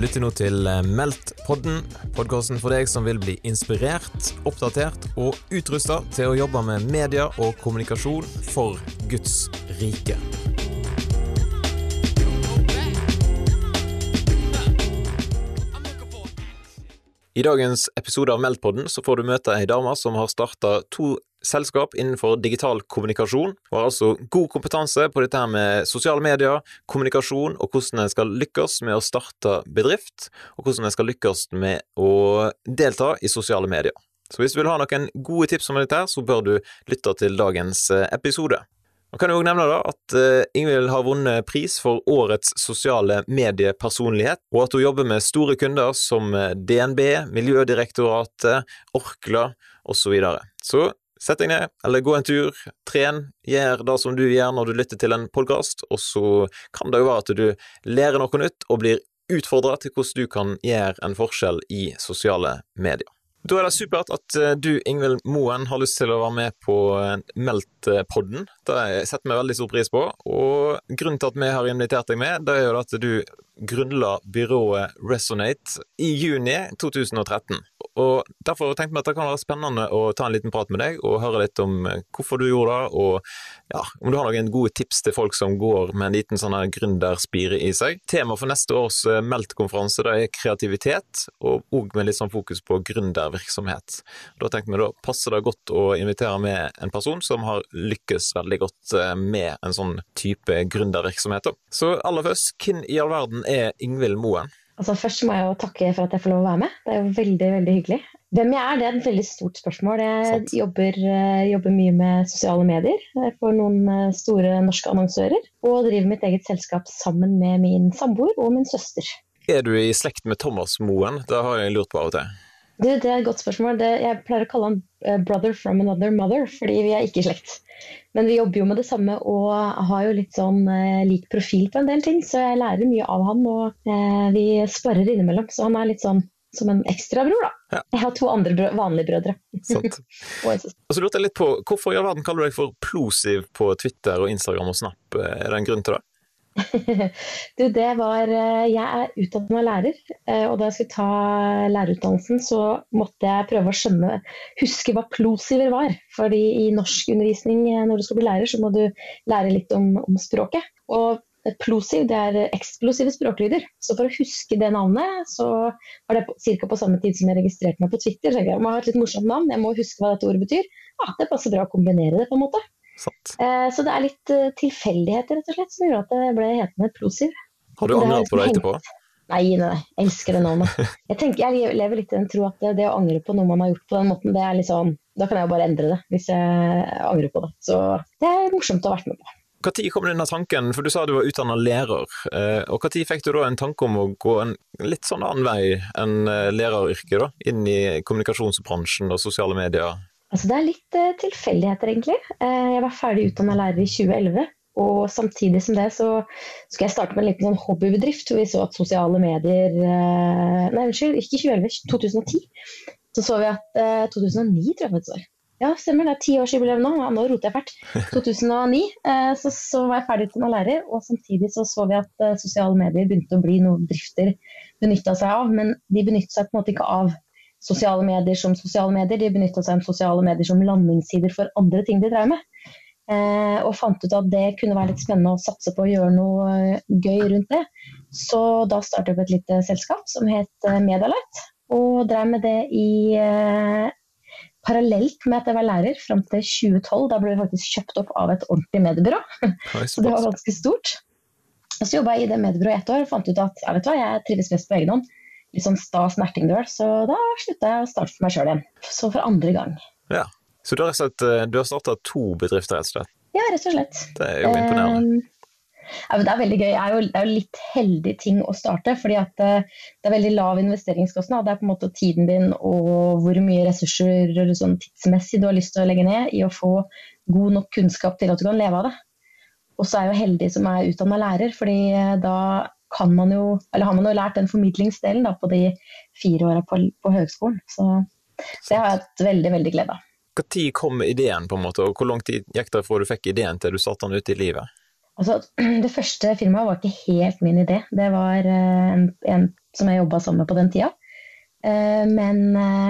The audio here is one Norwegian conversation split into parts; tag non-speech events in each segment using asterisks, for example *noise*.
Lytter nå til eh, Meldt-podden, podkasten for deg som vil bli inspirert, oppdatert og utrusta til å jobbe med media og kommunikasjon for Guds rike. I dagens episode av Meldt-podden så får du møte ei dame som har starta to selskap innenfor digital kommunikasjon, og har altså god kompetanse på dette her med sosiale medier, kommunikasjon og hvordan en skal lykkes med å starte bedrift, og hvordan en skal lykkes med å delta i sosiale medier. Så hvis du vil ha noen gode tips om dette, her, så bør du lytte til dagens eh, episode. Man kan jo også nevne da at uh, Ingvild har vunnet pris for årets sosiale mediepersonlighet, og at hun jobber med store kunder som eh, DNB, Miljødirektoratet, Orkla osv. Så, videre. så sett deg ned, eller gå en tur, tren, gjør det som du gjør når du lytter til en podkast, og så kan det jo være at du lærer noe nytt og blir utfordra til hvordan du kan gjøre en forskjell i sosiale medier. Da er det supert at eh, du, Ingvild Moen, har lyst til å være med på eh, Meldt-podden. Det setter vi veldig stor pris på. Og grunnen til at vi har invitert deg med, det er jo at du grunnla byrået Resonate i juni 2013. Og Derfor tenkte vi at det kan være spennende å ta en liten prat med deg og høre litt om eh, hvorfor du gjorde det, og ja, om du har noen gode tips til folk som går med en liten sånn gründerspire i seg. Tema for neste års eh, Meldt-konferanse er kreativitet, og òg med litt sånn fokus på gründervirksomhet. Da tenkte vi da passer det godt å invitere med en person som har lykkes veldig godt eh, med en sånn type gründervirksomhet. Så aller først, hvem i all verden er Ingvild Moen? Altså Først må jeg jo takke for at jeg får lov å være med. Det er jo veldig veldig hyggelig. Hvem jeg er, det er et veldig stort spørsmål. Jeg jobber, eh, jobber, mye med sosiale medier for noen eh, store norske annonsører. Og driver mitt eget selskap sammen med min samboer og min søster. Er du i slekt med Thomas Moen? Det har jeg lurt på av og til. Det, det er et godt spørsmål. Det, jeg pleier å kalle han eh, 'brother from another mother', fordi vi er ikke i slekt. Men vi jobber jo med det samme og har jo litt sånn eh, lik profil på en del ting, så jeg lærer mye av han. Og eh, vi sparer innimellom, så han er litt sånn som en ekstrabror, da. Ja. Jeg har to andre brø vanlige brødre. Sant. *laughs* og så lurte jeg litt på, Hvorfor i all verden kaller du deg for Plosiv på Twitter og Instagram og Snap? Er det en grunn til det? *laughs* du, det var eh, Jeg er utdanna lærer, eh, og da jeg skulle ta lærerutdannelsen, så måtte jeg prøve å skjønne, huske hva plosiver var. Fordi i norskundervisning eh, når du skal bli lærer, så må du lære litt om, om språket. Og plosiv det er eksplosive språklyder. Så for å huske det navnet, så var det ca. på samme tid som jeg registrerte meg på Twitter. Så jeg må ha et litt morsomt navn, jeg må huske hva dette ordet betyr. Ja, det passer bra å kombinere det, på en måte. Eh, så det er litt uh, tilfeldigheter rett og slett som gjorde at det ble hetende Plosiv. Har du angret på det etterpå? Nei, nei, nei, jeg elsker det nå. Jeg, tenker, jeg lever litt i den tro at det, det, å angre på noe man har gjort på den måten, det er liksom Da kan jeg jo bare endre det, hvis jeg angrer på det. Så det er morsomt å ha vært med på. Når kom denne tanken, for du sa du var utdanna lærer, eh, og når fikk du da en tanke om å gå en litt sånn annen vei enn læreryrket, da, inn i kommunikasjonsbransjen og sosiale medier? Altså, det er litt uh, tilfeldigheter, egentlig. Uh, jeg var ferdig utdanna lærer i 2011. Og samtidig som det så skulle jeg starte med en liten sånn hobbybedrift hvor vi så at sosiale medier uh, Nei, unnskyld, ikke 2011, 2010. Så så vi at 2009 tror jeg faktisk var. Ja, stemmer. Det er tiårsjubileum nå. Ja, nå roter jeg fælt. *laughs* 2009 så, så, var jeg ferdig utdanna lærer, og samtidig så så vi at sosiale medier begynte å bli noe bedrifter benytta seg av. Men de benyttet seg på en måte ikke av sosiale medier som sosiale medier. De benytta seg av sosiale medier som landingssider for andre ting de drev med. Eh, og fant ut at det kunne være litt spennende å satse på å gjøre noe eh, gøy rundt det. Så da startet vi et lite selskap som het eh, Medialight, og drev med det i eh, parallelt med at jeg var lærer fram til 2012. Da ble vi faktisk kjøpt opp av et ordentlig mediebyrå. *laughs* så det var ganske stort. Og så jobba jeg i det mediebyrået i ett år og fant ut at jeg, hva, jeg trives best på egen hånd litt sånn sta snertingdøl, så da slutta jeg å starte for meg sjøl igjen. Så for andre gang. Ja, Så du har, eh, du har starta to bedrifter, rett og slett? Ja, rett og slett. Det er jo imponerende. Ja, det er veldig gøy. Det er, jo, det er jo litt heldig ting å starte. fordi at eh, det er veldig lav investeringskostnad. Det er på en måte tiden din og hvor mye ressurser sånn tidsmessig du har lyst til å legge ned i å få god nok kunnskap til at du kan leve av det. Og så er jeg jo heldig som er utdanna lærer, fordi eh, da kan man jo, eller har man jo lært den formidlingsdelen da, på de fire åra på, på høgskolen. Så det har jeg hatt veldig, veldig glede av. Når kom ideen, på en måte, og hvor lang tid gikk det fra du fikk ideen til du satte den ut i livet? Altså, *clears throat* det første firmaet var ikke helt min idé. Det var eh, en, en som jeg jobba sammen med på den tida. Eh, men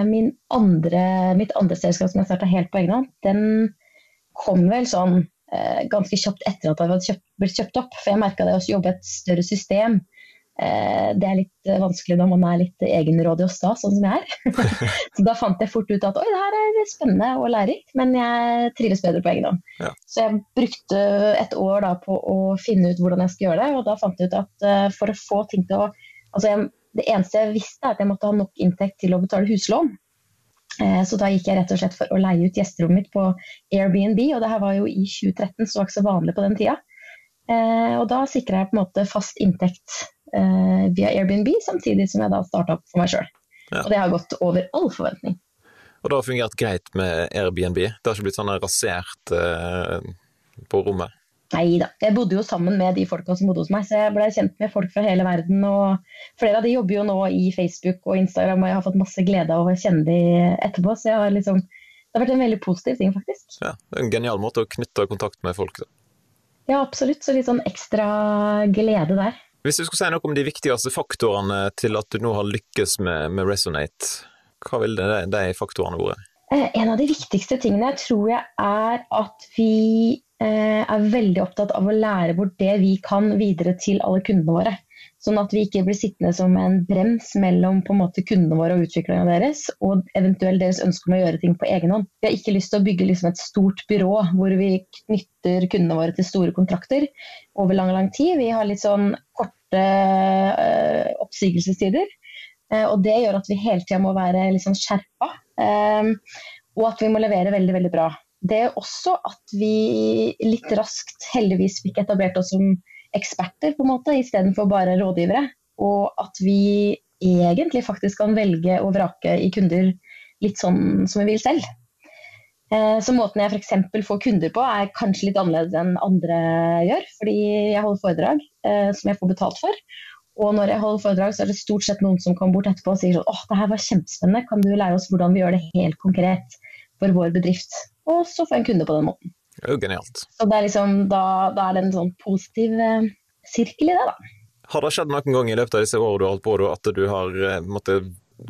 min andre, mitt andre selskap som jeg starta helt på egen hånd, den kom vel sånn ganske kjapt etter at jeg hadde kjøpt, blitt kjøpt opp. For jeg merka det å jobbe i et større system Eh, det er litt eh, vanskelig når man er litt egenrådig og sta, sånn som jeg er. *laughs* så da fant jeg fort ut at oi, det her er spennende og lærerikt, men jeg trives bedre på egen hånd. Ja. Så jeg brukte et år da på å finne ut hvordan jeg skulle gjøre det, og da fant jeg ut at for å få ting til å Altså jeg, det eneste jeg visste, er at jeg måtte ha nok inntekt til å betale huslån. Uh, så da gikk jeg rett og slett for å leie ut gjesterommet mitt på Airbnb, og det her var jo i 2013, så det var ikke så vanlig på den tida. Uh, og da sikra jeg på en måte fast inntekt eh, via Airbnb, samtidig som jeg da starta opp for meg sjøl. Ja. Og det har gått over all forventning. Og det har fungert greit med Airbnb? Det har ikke blitt sånn rasert eh, på rommet? Nei da. Jeg bodde jo sammen med de folka som bodde hos meg, så jeg ble kjent med folk fra hele verden. Og flere av de jobber jo nå i Facebook og Instagram, og jeg har fått masse glede av å kjenne de etterpå. Så har liksom, det har vært en veldig positiv ting, faktisk. Ja, Det er en genial måte å knytte kontakt med folk på. Ja, absolutt. Så litt sånn ekstra glede der. Hvis du skulle si noe om de viktigste faktorene til at du nå har lykkes med, med Resonate, hva ville de faktorene vært? Eh, en av de viktigste tingene tror jeg er at vi er veldig opptatt av å lære bort det vi kan videre til alle kundene våre. Sånn at vi ikke blir sittende som en brems mellom på en måte kundene våre og utviklinga deres, og eventuelt deres ønske om å gjøre ting på egen hånd. Vi har ikke lyst til å bygge liksom et stort byrå hvor vi knytter kundene våre til store kontrakter over lang lang tid. Vi har litt sånn korte øh, oppsigelsestider. Uh, og det gjør at vi hele tida må være litt sånn skjerpa, og at vi må levere veldig, veldig bra. Det er også at vi litt raskt heldigvis fikk etablert oss som eksperter, på en måte, istedenfor bare rådgivere. Og at vi egentlig faktisk kan velge og vrake i kunder litt sånn som vi vil selv. Eh, så måten jeg f.eks. får kunder på er kanskje litt annerledes enn andre gjør. Fordi jeg holder foredrag eh, som jeg får betalt for. Og når jeg holder foredrag, så er det stort sett noen som kommer bort etterpå og sier sånn åh, det her var kjempespennende, kan du lære oss hvordan vi gjør det helt konkret for vår bedrift? Og så får jeg en kunde på den måten. Det er jo genialt. Så det er liksom, da, da er det en sånn positiv eh, sirkel i det, da. Har det skjedd noen gang i løpet av disse årene du har holdt på, at du har eh, måtte,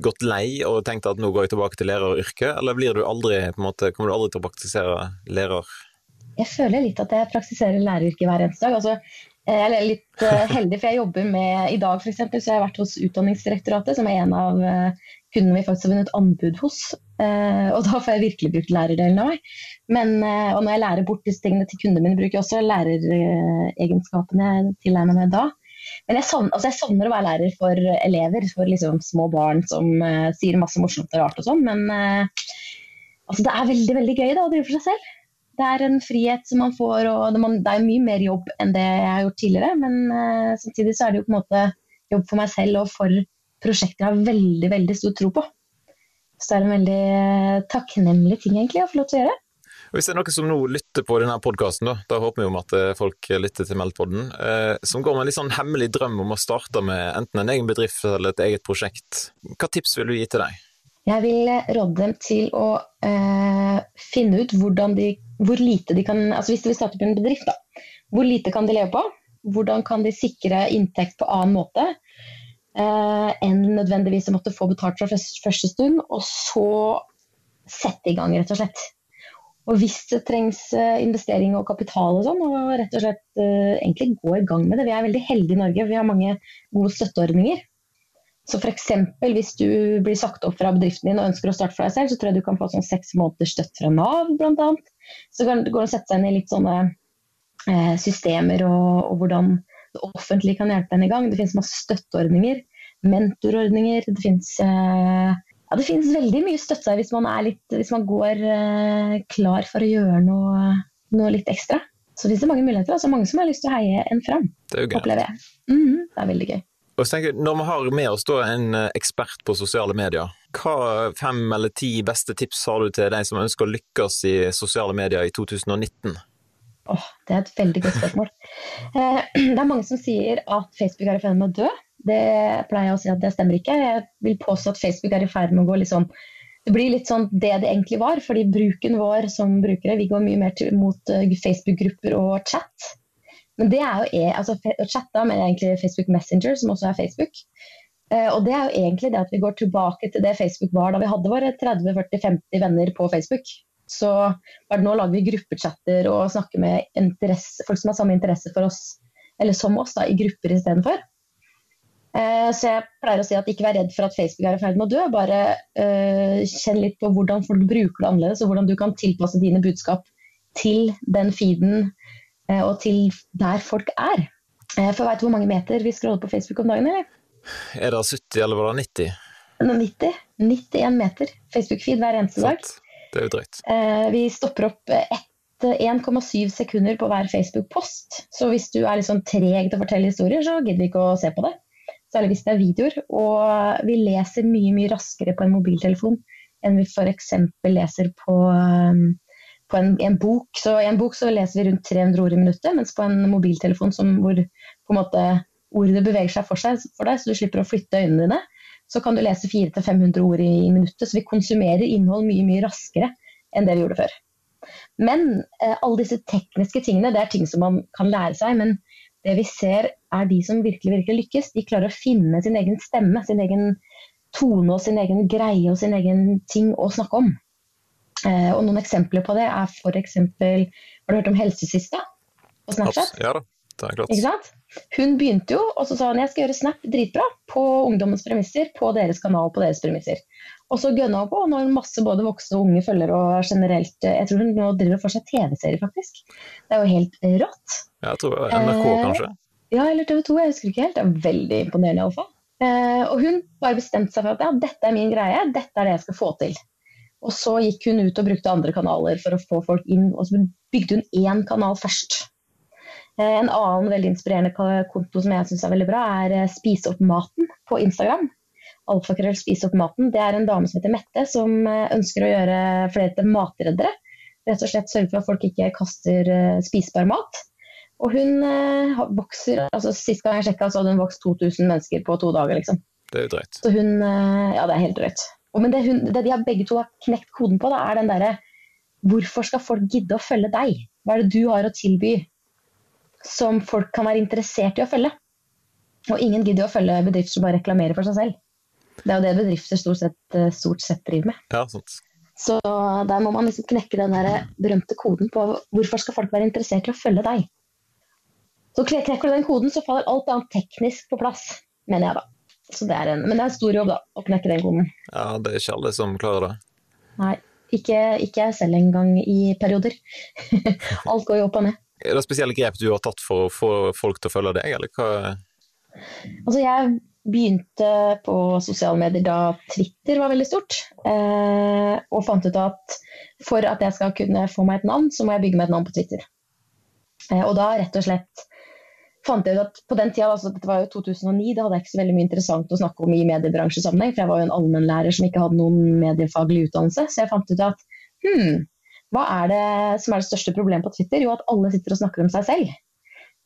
gått lei og tenkt at nå går jeg tilbake til læreryrket, eller blir du aldri, på en måte, kommer du aldri til å praktisere lærer? Jeg føler litt at jeg praktiserer læreryrket hver eneste dag. Altså, jeg er litt uh, heldig, for jeg jobber med I dag for eksempel, så jeg har vært hos Utdanningsdirektoratet, som er en av uh, kundene vi faktisk har vunnet anbud hos. Uh, og da får jeg virkelig brukt lærerdelen av meg. Men, uh, og når jeg lærer bort disse tingene til kundene mine, bruker jeg også læreregenskapene jeg tilegner meg da. Men jeg savner, altså jeg savner, å være lærer for elever, for liksom små barn som uh, sier masse morsomt og rart og sånn. Men altså det er veldig veldig gøy da, å drive for seg selv. Det er en frihet som man får, og det, er mye mer jobb enn det jeg har gjort tidligere. Men samtidig så er det jo på en måte jobb for meg selv og for prosjekter jeg har veldig, veldig stor tro på. Så det er en veldig eh, takknemlig ting egentlig å få lov til å gjøre. Og Hvis det er noen som nå lytter på denne podkasten, da, da håper vi om at eh, folk lytter til Meldpodden, eh, som går med en litt sånn hemmelig drøm om å starte med enten en egen bedrift eller et eget prosjekt, hva tips vil du gi til deg? Jeg vil råde dem til å eh, finne ut de, hvor lite de kan Altså hvis de vil starte opp en bedrift, da. Hvor lite kan de leve på? Hvordan kan de sikre inntekt på annen måte? Eh, enn nødvendigvis å måtte få betalt fra første stund, og så sette i gang, rett og slett. Og hvis det trengs eh, investering og kapital og sånn, og rett og slett uh, egentlig gå i gang med det. Vi er veldig heldige i Norge, vi har mange gode støtteordninger. Så f.eks. hvis du blir sagt opp fra bedriften din og ønsker å starte for deg selv, så tror jeg du kan få sånn seks måneders støtte fra Nav bl.a. Så kan det an å sette seg inn i litt sånne eh, systemer og, og hvordan det offentlige kan hjelpe en i gang. Det finnes masse støtteordninger, mentorordninger. Det finnes, eh, ja, det finnes veldig mye støtte hvis man, litt, hvis man går eh, klar for å gjøre noe, noe litt ekstra. Så finnes det mange muligheter. Altså mange som har lyst til å heie en fram. Det er jo gøy. Mm -hmm, det er veldig gøy. Og så tenker jeg, Når vi har med oss en eh, ekspert på sosiale medier, hva fem eller ti beste tips har du til de som ønsker å lykkes i sosiale medier i 2019? Oh, det er et veldig godt spørsmål. Eh, *clears throat* det er mange som sier at Facebook er i ferd med å dø. Det pleier jeg å si at det stemmer ikke. Jeg vil påstå at Facebook er i ferd med å gå litt sånn Det blir litt sånn det det egentlig var, fordi bruken vår som brukere vi går mye mer til, mot eh, Facebook-grupper og chat. Men det er jo e, altså, Chat da mener jeg egentlig Facebook Messenger, som også er Facebook. Eh, og det er jo egentlig det at vi går tilbake til det Facebook var da vi hadde våre 30-40-50 venner på Facebook. Så bare nå lager vi gruppechatter og snakker med folk som har samme interesse for oss, eller som oss, da, i grupper istedenfor. Eh, så jeg pleier å si at ikke vær redd for at Facebook er i ferd med å dø. Bare uh, kjenn litt på hvordan folk bruker det annerledes, og hvordan du kan tilpasse dine budskap til den feeden uh, og til der folk er. Uh, for veit du hvor mange meter vi scroller på Facebook om dagen, eller? Er det 70 eller var det 90? 90. 91 meter Facebook-feed hver eneste dag. Det er jo drøyt. vi stopper opp 1,7 sekunder på hver Facebook-post. Så hvis du er litt sånn treg til å fortelle historier, så gidder vi ikke å se på det særlig hvis det er videoer. Og vi leser mye, mye raskere på en mobiltelefon enn vi f.eks. leser på, på en, en, bok. Så I en bok så leser vi rundt 300 ord i minuttet, mens på en mobiltelefon som, hvor på en måte ordene beveger seg for, seg for deg, så du slipper å flytte øynene dine, så kan du lese 400-500 ord i minuttet. Så vi konsumerer innhold mye, mye raskere enn det vi gjorde før. Men eh, alle disse tekniske tingene det er ting som man kan lære seg. Men det vi ser er de som virkelig, virkelig lykkes. De klarer å finne sin egen stemme, sin egen tone og sin egen greie og sin egen ting å snakke om. Eh, og noen eksempler på det er f.eks. Har du hørt om Helsesista på Snapchat? Ja da, det er klart. Ikke sant? Hun begynte jo, og så sa hun jeg skal gjøre Snap dritbra på ungdommens premisser, på deres kanal, på deres premisser. Og så gønna hun på, og nå har hun masse både voksne og unge følgere og generelt Jeg tror hun nå driver for seg TV-serier, faktisk. Det er jo helt rått. Ja, jeg tror det var NRK, eh, kanskje? Ja, eller TV 2, jeg husker ikke helt. Det er veldig imponerende iallfall. Eh, og hun bare bestemte seg for at ja, dette er min greie, dette er det jeg skal få til. Og så gikk hun ut og brukte andre kanaler for å få folk inn, og så bygde hun én kanal først. Eh, en annen veldig inspirerende konto som jeg syns er veldig bra, er Spis Spise opp maten på Instagram. Alfakrøll Spise opp maten. Det er en dame som heter Mette, som eh, ønsker å gjøre flere til matreddere. Rett og slett sørge for at folk ikke kaster spisbar mat. Og hun eh, vokser altså Sist gang jeg sjekka, så hadde hun vokst 2000 mennesker på to dager. liksom. Det er jo drøyt. Så hun, eh, Ja, det er helt drøyt. Men det, hun, det, de har begge to har knekt koden på, da, er den derre Hvorfor skal folk gidde å følge deg? Hva er det du har å tilby som folk kan være interessert i å følge? Og ingen gidder å følge bedrifter som bare reklamerer for seg selv. Det er jo det bedrifter stort sett, eh, stort sett driver med. Ja, sant. Så der må man liksom knekke den der berømte koden på hvorfor skal folk være interessert i å følge deg. Så knekker du den koden, så faller alt annet teknisk på plass, mener jeg da. Det en, men det er en stor jobb, da, å knekke den koden. Ja, det er ikke alle som klarer det. Nei, ikke, ikke jeg selv engang i perioder. *laughs* alt går jo opp og ned. Er det spesielle grep du har tatt for å få folk til å følge deg, eller hva? Altså, jeg begynte på sosiale medier da Twitter var veldig stort, eh, og fant ut at for at jeg skal kunne få meg et navn, så må jeg bygge meg et navn på Twitter. Eh, og da rett og slett fant jeg ut at på den tida, altså dette var jo 2009, da hadde jeg ikke så veldig mye interessant å snakke om i mediebransjesammenheng, for jeg var jo en allmennlærer som ikke hadde noen mediefaglig utdannelse. Så jeg fant ut at hm, hva er det som er det største problemet på Twitter? Jo, at alle sitter og snakker om seg selv.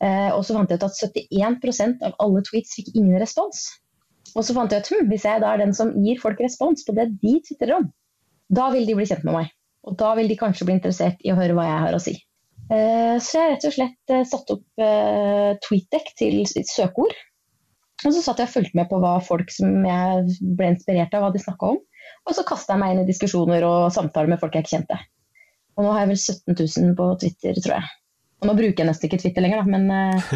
Eh, og så fant jeg ut at 71% av alle tweets fikk ingen respons. Og så fant jeg ut hm, hvis jeg da er den som gir folk respons på det de twitrer om, da vil de bli kjent med meg. Og da vil de kanskje bli interessert i å høre hva jeg har å si. Eh, så jeg rett og slett satte satt opp eh, TweetDeck til søkeord. Og så satt jeg og fulgte med på hva folk som jeg ble inspirert av, hva de snakka om. Og så kasta jeg meg inn i diskusjoner og samtaler med folk jeg ikke kjente. Og nå har jeg vel 17 000 på Twitter, tror jeg. Og nå bruker jeg nesten ikke Twitter lenger, da, men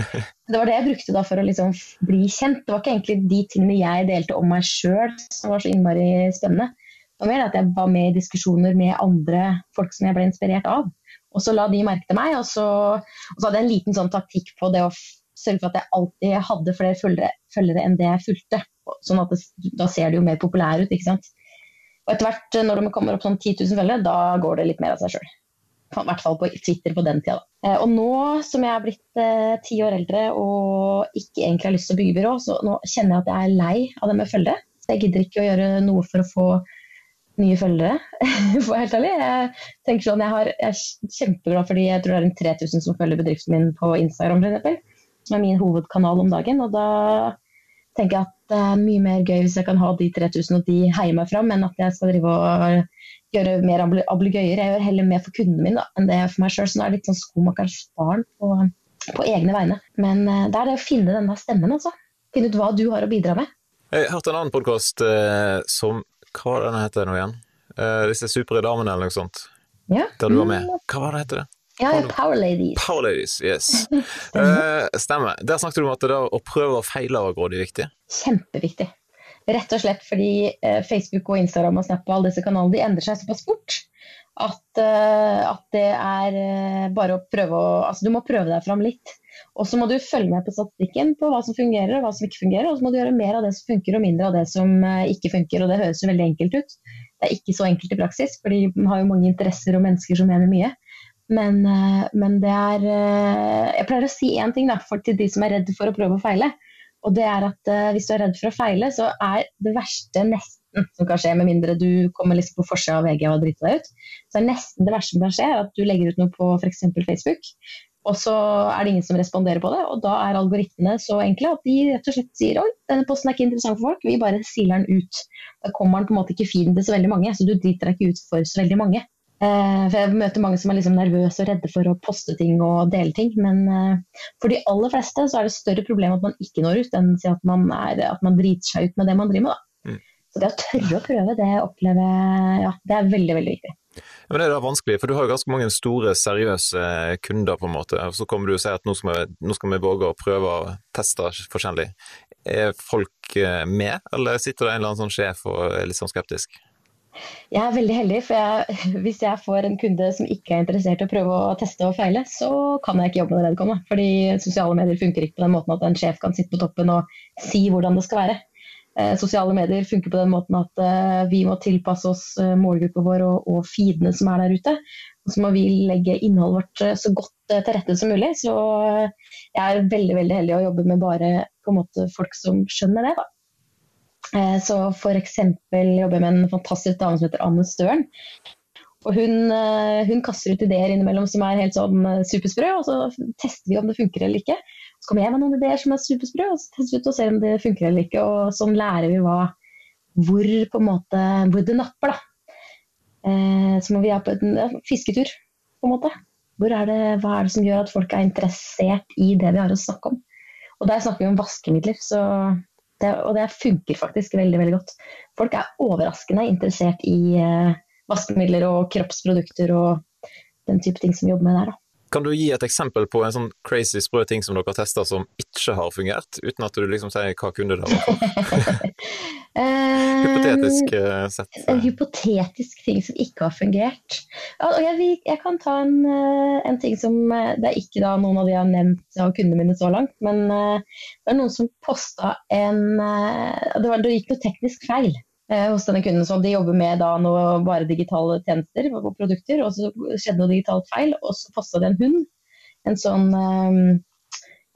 *laughs* det var det jeg brukte da for å liksom bli kjent. Det var ikke egentlig de tingene jeg delte om meg sjøl som var så innmari spennende. Det var mer at jeg var med i diskusjoner med andre folk som jeg ble inspirert av. Og så la de merke til meg, og så, og så hadde jeg en liten sånn taktikk på det å sørge for at jeg alltid hadde flere følgere, følgere enn det jeg fulgte. Sånn at det, da ser det jo mer populær ut, ikke sant. Og etter hvert, når det kommer opp sånn 10 000 følgere, da går det litt mer av seg sjøl. I hvert fall på Twitter på den tida. Da. Eh, og nå som jeg er blitt eh, ti år eldre og ikke egentlig har lyst til å bygge byrå, så nå kjenner jeg at jeg er lei av det med følgere. Så jeg gidder ikke å gjøre noe for å få nye følgere, *laughs* for helt ærlig. Jeg tenker sånn, jeg, har, jeg, er kjempeglad fordi jeg tror det er en 3000 som følger bedriften min på Instagram, f.eks. Som er min hovedkanal om dagen. Og da tenker jeg at det er mye mer gøy hvis jeg kan ha de 3000 og de heier meg fram, enn at jeg skal drive og gjøre mer ablegøyer. Jeg gjør heller mer for kunden min da, enn det jeg gjør for meg sjøl. Så nå er det litt sånn skomakers barn på, på, egne vegne. Men uh, det er det å finne denne stemmen, altså. Finne ut hva du har å bidra med. Jeg hørte en annen podkast eh, som Hva var den heter nå igjen? Eh, disse supre damene eller noe sånt. Ja. Der du var med. Hva var det heter det? Ja, Power Ladies. Power Ladies, yes. *laughs* eh, stemmer. Der snakket du om at det å prøve og feile var grådig viktig. Kjempeviktig. Rett og slett fordi eh, Facebook og Instagram og Snap og alle disse kanalene de endrer seg såpass fort at, eh, at det er bare å prøve å Altså du må prøve deg fram litt. Og så må du følge med på statistikken på hva som fungerer og hva som ikke fungerer. Og så må du gjøre mer av det som funker og mindre av det som ikke funker. Og det høres jo veldig enkelt ut. Det er ikke så enkelt i praksis, for de har jo mange interesser og mennesker som mener mye. Men, men det er Jeg pleier å si én ting da, for til de som er redd for å prøve å feile. Og det er at Hvis du er redd for å feile, så er det verste nesten som kan skje, med mindre du kommer liksom på forsida av VG og driter deg ut. Så er nesten det verste som kan skje, er at du legger ut noe på f.eks. Facebook, og så er det ingen som responderer på det. Og da er algoritmene så enkle at de rett og slett sier oi, denne posten er ikke interessant for folk, vi bare siler den ut. Da kommer den på en måte ikke feeden til så veldig mange, så du driter deg ikke ut for så veldig mange. Eh, for Jeg møter mange som er liksom nervøse og redde for å poste ting og dele ting. Men eh, for de aller fleste så er det større problem at man ikke når ut, enn at man, er, at man driter seg ut med det man driver med. da. Så det å tørre å prøve, det opplever ja, det er veldig, veldig viktig. Men det er da vanskelig, for du har jo ganske mange store, seriøse kunder, på en måte. Og så kommer du og sier at nå skal vi, nå skal vi våge å prøve å teste forskjellig. Er folk eh, med, eller sitter det en eller annen sånn sjef og er litt sånn skeptisk? Jeg er veldig heldig, for jeg, *laughs* hvis jeg får en kunde som ikke er interessert i å prøve å teste og feile, så kan jeg ikke jobbe med vedkommende. Fordi sosiale medier funker ikke på den måten at en sjef kan sitte på toppen og si hvordan det skal være. Eh, sosiale medier funker på den måten at eh, vi må tilpasse oss eh, målgruppa vår og, og feedene som er der ute. Og så må vi legge innholdet vårt så godt til rette som mulig. Så jeg er veldig veldig heldig å jobbe med bare måte folk som skjønner det. Da. Så f.eks. jobber jeg med en fantastisk dame som heter Anne Støren. Og hun, hun, kaster ut ideer innimellom som er helt sånn supersprø, og så tester vi om det funker eller ikke. Så kommer jeg med noen ideer som er supersprø, og så tester vi ut og ser om det funker eller ikke. Og sånn lærer vi hva, hvor, på en måte, hvor det napper, da. Eh, så må vi ha på en fisketur, på en måte. Er det, hva er det som gjør at folk er interessert i det vi har å snakke om? Og der snakker vi om vaskemidler, det, og det funker faktisk veldig veldig godt. Folk er overraskende interessert i eh, vaskemidler og kroppsprodukter og den type ting som vi jobber med der. da. Kan du gi et eksempel på en sånn crazy sprø ting som dere har testa som ikke har fungert, uten at du liksom sier hva kunde det har for? *laughs* hypotetisk uh, sett. En hypotetisk ting som ikke har fungert. Jeg, jeg kan ta en, eh, en, ting som Det er ikke da noen av de jeg har nevnt av kundene mine så langt, men det er noen som posta en det, var, det gikk noe teknisk feil. Eh, hos denne kunden. Så de jobber med da noe bare digitale tjenester og produkter, og så skjedde noe digitalt feil, og så posta det en hund. En sånn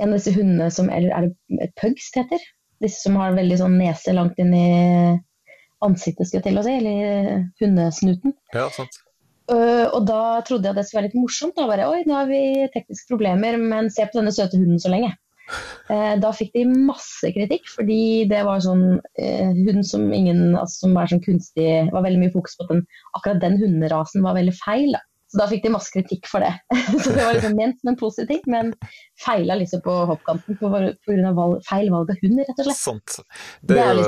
En av disse hundene som Eller er det pugs det heter? Disse som har veldig sånn nese langt inn i ansiktet, skal jeg til å si, eller hundesnuten. Ja, sant. Uh, og da trodde jeg det skulle være litt morsomt. Da bare, Oi, nå har vi tekniske problemer, men se på denne søte hunden så lenge. Uh, da fikk de masse kritikk, fordi det var sånn uh, hund som ingen altså, som er sånn kunstig var veldig mye fokus på at den, akkurat den hunderasen var veldig feil. Da. Så da fikk de masse kritikk for det. *laughs* så det var liksom ment som en positiv men feila liksom på hoppkanten pga. feil valg av hund, rett og slett. Sant. Det, er jo.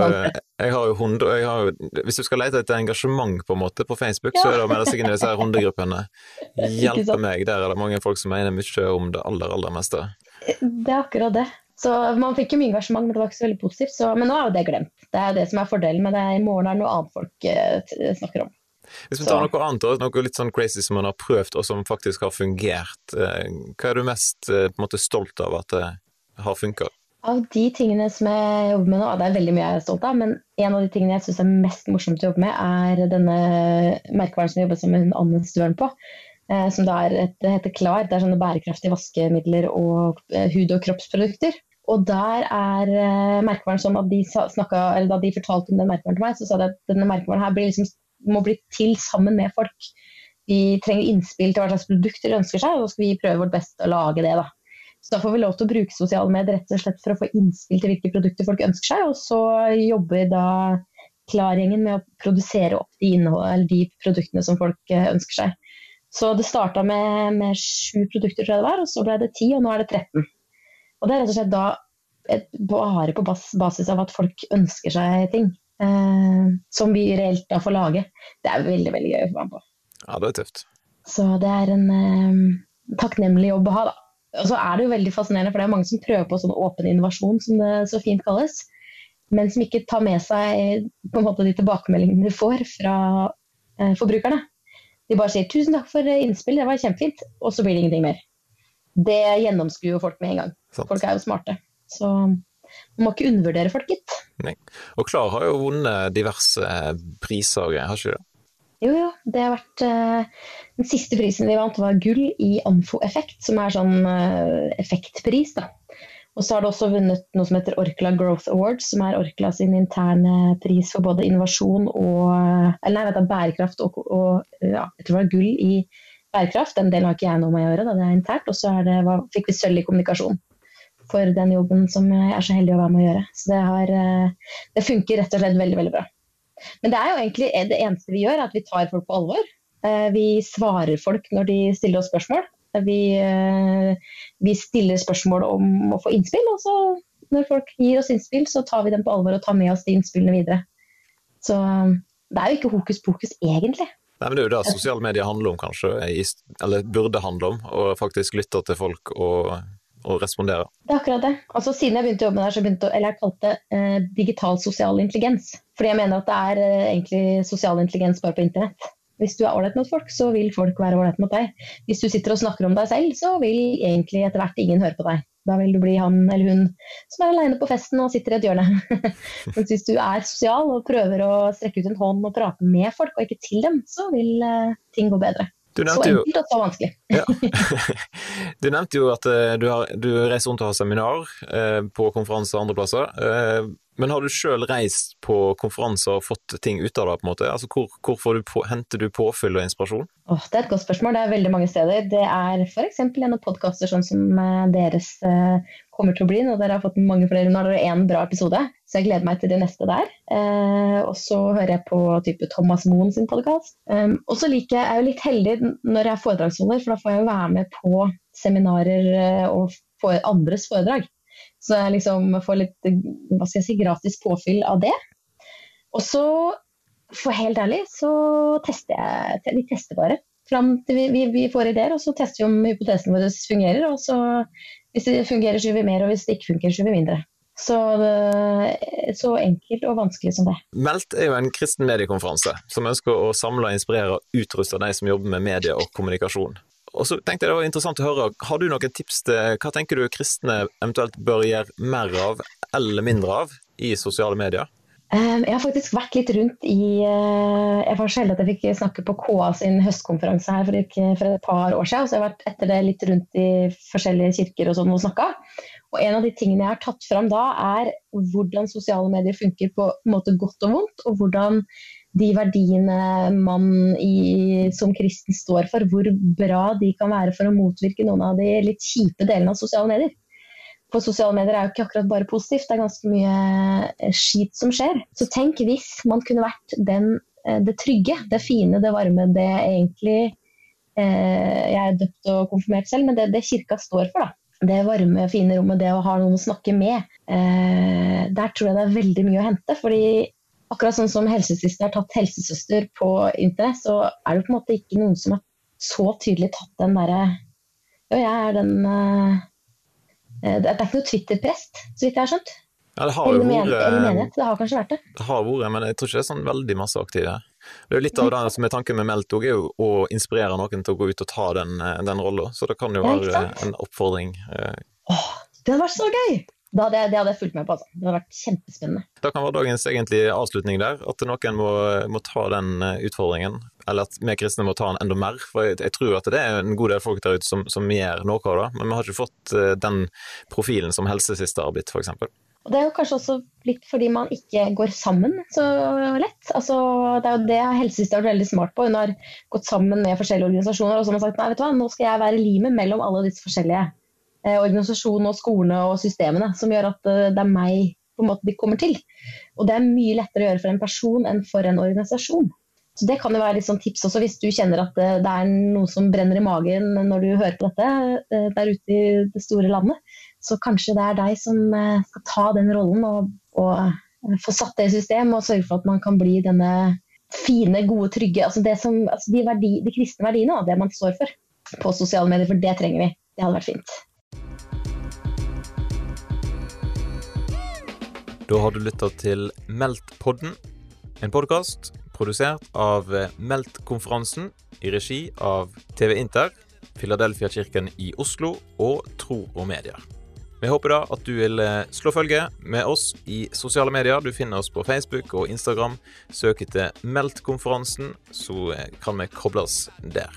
Jeg har jo hund, og har jo, hvis du skal lete etter engasjement på en måte på Facebook, ja. så er det å melde seg inn i disse hundegruppene. *laughs* Hjelpe meg, der er det mange folk som mener mye om det aller, aller meste. Det er akkurat det. Så Man fikk jo mye engasjement, men det var ikke så veldig positivt. Så, men nå er jo det glemt. Det er det som er fordelen med det. I morgen er det noe annet folk uh, snakker om. Hvis vi tar noe annet, noe litt sånn crazy som man har prøvd og som faktisk har fungert, uh, hva er du mest uh, måte, stolt av at det har funka? Av de tingene som jeg jobber med nå, det er veldig mye jeg er stolt av, men en av de tingene jeg syns er mest morsomt å jobbe med, er denne merkevaren som jeg jobber sammen med Anne Støren på. Eh, som da er heter Klar. Det er sånne bærekraftige vaskemidler og eh, hud- og kroppsprodukter. Og der er merkevaren sånn at de snakket, eller da de fortalte om den merkevaren til meg, så sa de at denne merkevaren her blir liksom, må bli til sammen med folk. De trenger innspill til hva slags produkter de ønsker seg, og så skal vi prøve vårt beste å lage det. da. Så da får vi lov til å bruke sosiale medier rett og slett for å få innspill til hvilke produkter folk ønsker seg, og så jobber da Klar-gjengen med å produsere opp de, de produktene som folk ønsker seg. Så det starta med, med sju produkter, tror jeg det var, og så ble det ti, og nå er det 13. Og det er rett og slett da et, bare på bas, basis av at folk ønsker seg ting. Eh, som vi reelt da får lage. Det er veldig veldig gøy å få være med på. Ja, det er tøft. Så det er en eh, takknemlig jobb å ha, da. Og så er det jo veldig fascinerende, for det er mange som prøver på sånn åpen innovasjon, som det så fint kalles. Men som ikke tar med seg på en måte de tilbakemeldingene de får fra eh, forbrukerne. De bare sier 'tusen takk for innspill, det var kjempefint', og så blir det ingenting mer. Det gjennomskuer folk med en gang. Sant. Folk er jo smarte. Så man må ikke undervurdere folk, gitt. Nei. Og Klar har jo vunnet diverse priser og greier, har ikke du det? Jo, jo. Det har vært uh, Den siste prisen vi vant, var gull i Amfo-effekt, som er sånn uh, effektpris. da. Og så har det også vunnet noe som heter Orkla Growth Awards, som er Orkla sin interne pris for både innovasjon og Eller nei, vet du, bærekraft og, og ja, jeg tror det var gull i bærekraft. Den delen har ikke jeg noe med å gjøre, da, det er internt. Og så fikk vi sølv i kommunikasjon for den jobben som jeg er så heldig å være med å gjøre. Så det, har, eh, det funker rett og slett veldig, veldig bra. Men det er jo egentlig det eneste vi gjør, at vi tar folk på alvor. Eh, vi svarer folk når de stiller oss spørsmål. Vi, eh, vi stiller spørsmål om å få innspill, og så når folk gir oss innspill, så tar vi dem på alvor og tar med oss de innspillene videre. Så det er jo ikke hokus pokus, egentlig. Nei, men Det er jo det sosiale medier handler om, kanskje, eller burde handle om. Å faktisk lytte til folk og og respondere. Det er akkurat det. Altså, siden jeg begynte å jobbe med det, så begynte eller jeg kalte det eh, digital sosial intelligens. Fordi jeg mener at det er eh, egentlig sosial intelligens bare på internett. Hvis du er ålreit mot folk, så vil folk være ålreit mot deg. Hvis du sitter og snakker om deg selv, så vil egentlig etter hvert ingen høre på deg. Da vil du bli han eller hun som er aleine på festen og sitter i et hjørne. *laughs* Mens hvis du er sosial og prøver å strekke ut en hånd og prate med folk, og ikke til dem, så vil uh, ting gå bedre. Du så enkelt og så vanskelig. ja. *laughs* *laughs* Du nevnte jo at uh, du, har, du, reiser rundt og har seminar eh, på konferanser og andre plasser. Uh, men har du sjøl reist på konferanser og fått ting ut av det? på en måte? Altså, Hvor, hvor du på, henter du påfyll og inspirasjon? Oh, det er et godt spørsmål. Det er veldig mange steder. Det er f.eks. gjennom podkaster sånn som deres kommer til å bli. Når dere har fått mange flere. Nå har dere én bra episode, så jeg gleder meg til det neste der. Eh, og så hører jeg på type Thomas Moen sin podkast. Um, og så liker jeg, jeg er jo litt heldig når jeg er foredragsholder, for da får jeg jo være med på seminarer og for andres foredrag. Så jeg liksom får litt hva skal jeg si, gratis påfyll av det. Og så, for helt ærlig, så tester jeg Vi tester bare. Fram til vi, vi, vi, får ideer, og så tester vi om hypotesen vår fungerer. Og så, hvis det fungerer, gjør vi mer, og hvis det ikke fungerer, gjør vi mindre. Så, så, enkelt og vanskelig som det. Meldt er jo en kristen mediekonferanse som ønsker å samle, inspirere og utruste de som jobber med medie og kommunikasjon. Og så tenkte jeg det var interessant å høre, Har du noen tips til hva tenker du kristne eventuelt bør gjøre mer av eller mindre av i sosiale medier? Ehm, jeg har faktisk vært litt rundt i eh, Jeg var så heldig at jeg fikk snakke på KA sin høstkonferanse her for, et par år siden. Så jeg har vært etter det litt rundt i forskjellige kirker og sånn og snakka. Og en av de tingene jeg har tatt fram da, er hvordan sosiale medier funker på en måte godt og vondt. Og hvordan de verdiene man i, som kristen står for, hvor bra de kan være for å motvirke noen av de litt kjipe delene av sosiale medier. For sosiale medier er jo ikke akkurat bare positivt, det er ganske mye eh, skit som skjer. Så tenk hvis man kunne vært den, eh, det trygge, det fine, det varme, det egentlig eh, Jeg er døpt og konfirmert selv, men det, det kirka står for, da det varme, fine rommet, det å ha noen å snakke med, eh, der tror jeg det er veldig mye å hente. fordi akkurat sånn som helsesøster har tatt helsesøster på internett, så er det på en måte ikke noen som har så tydelig tatt den derre Ja, jeg er den uh, Det er ikke noe Twitter-prest, så vidt jeg har skjønt. Ja, det har jo vært menighet. Det har kanskje vært det. Det har vært, men jeg tror ikke det er sånn veldig masse aktive. Det er jo litt av det som er tanken med Meltog, er jo å inspirere noen til å gå ut og ta den, eh, den rolla. Så det kan jo være en oppfordring. Åh, det hadde vært så gøy! Det hadde, det hadde, jeg fulgt med på. Altså. Det hadde vært kjempespennende. Da kan være dagens egentlig avslutning der, at noen må, må, ta den eh, utfordringen. Eller at vi kristne må ta den enda mer. For jeg, jeg tror at det er en god del folk der ute som, som, gjør noe av det, men vi har ikke fått uh, den profilen som helsesiste har blitt, f.eks. Og Det er jo kanskje også litt fordi man ikke går sammen så lett. Altså, det er jo det helsesista har vært veldig smart på. Hun har gått sammen med forskjellige organisasjoner og så har hun sagt nei, vet du hva, nå skal jeg være limet mellom alle disse forskjellige. Eh, organisasjonene og skolene og systemene som gjør at eh, det er meg på en måte de kommer til. Og det er mye lettere å gjøre for en person enn for en organisasjon. Så Det kan jo være litt sånn tips også, hvis du kjenner at det, det er noe som brenner i magen når du hører på dette eh, der ute i det store landet. Så kanskje det er deg som eh, skal ta den rollen og, og eh, få satt det i system og sørge for at man kan bli denne fine, gode, trygge altså, som, altså de, verdi, de, kristne verdiene, det man står for på sosiale medier. For det trenger vi. Det hadde vært fint. Da har du lytta til Meldt-podden, en podkast produsert av Meldt-konferansen i regi av TV Inter, Filadelfia-kirken i Oslo og Tro og Medier. Vi håper da at du vil eh, slå følge med oss i sosiale medier. Du finner oss på Facebook og Instagram. Søk etter Meldt-konferansen, så eh, kan vi kobles der.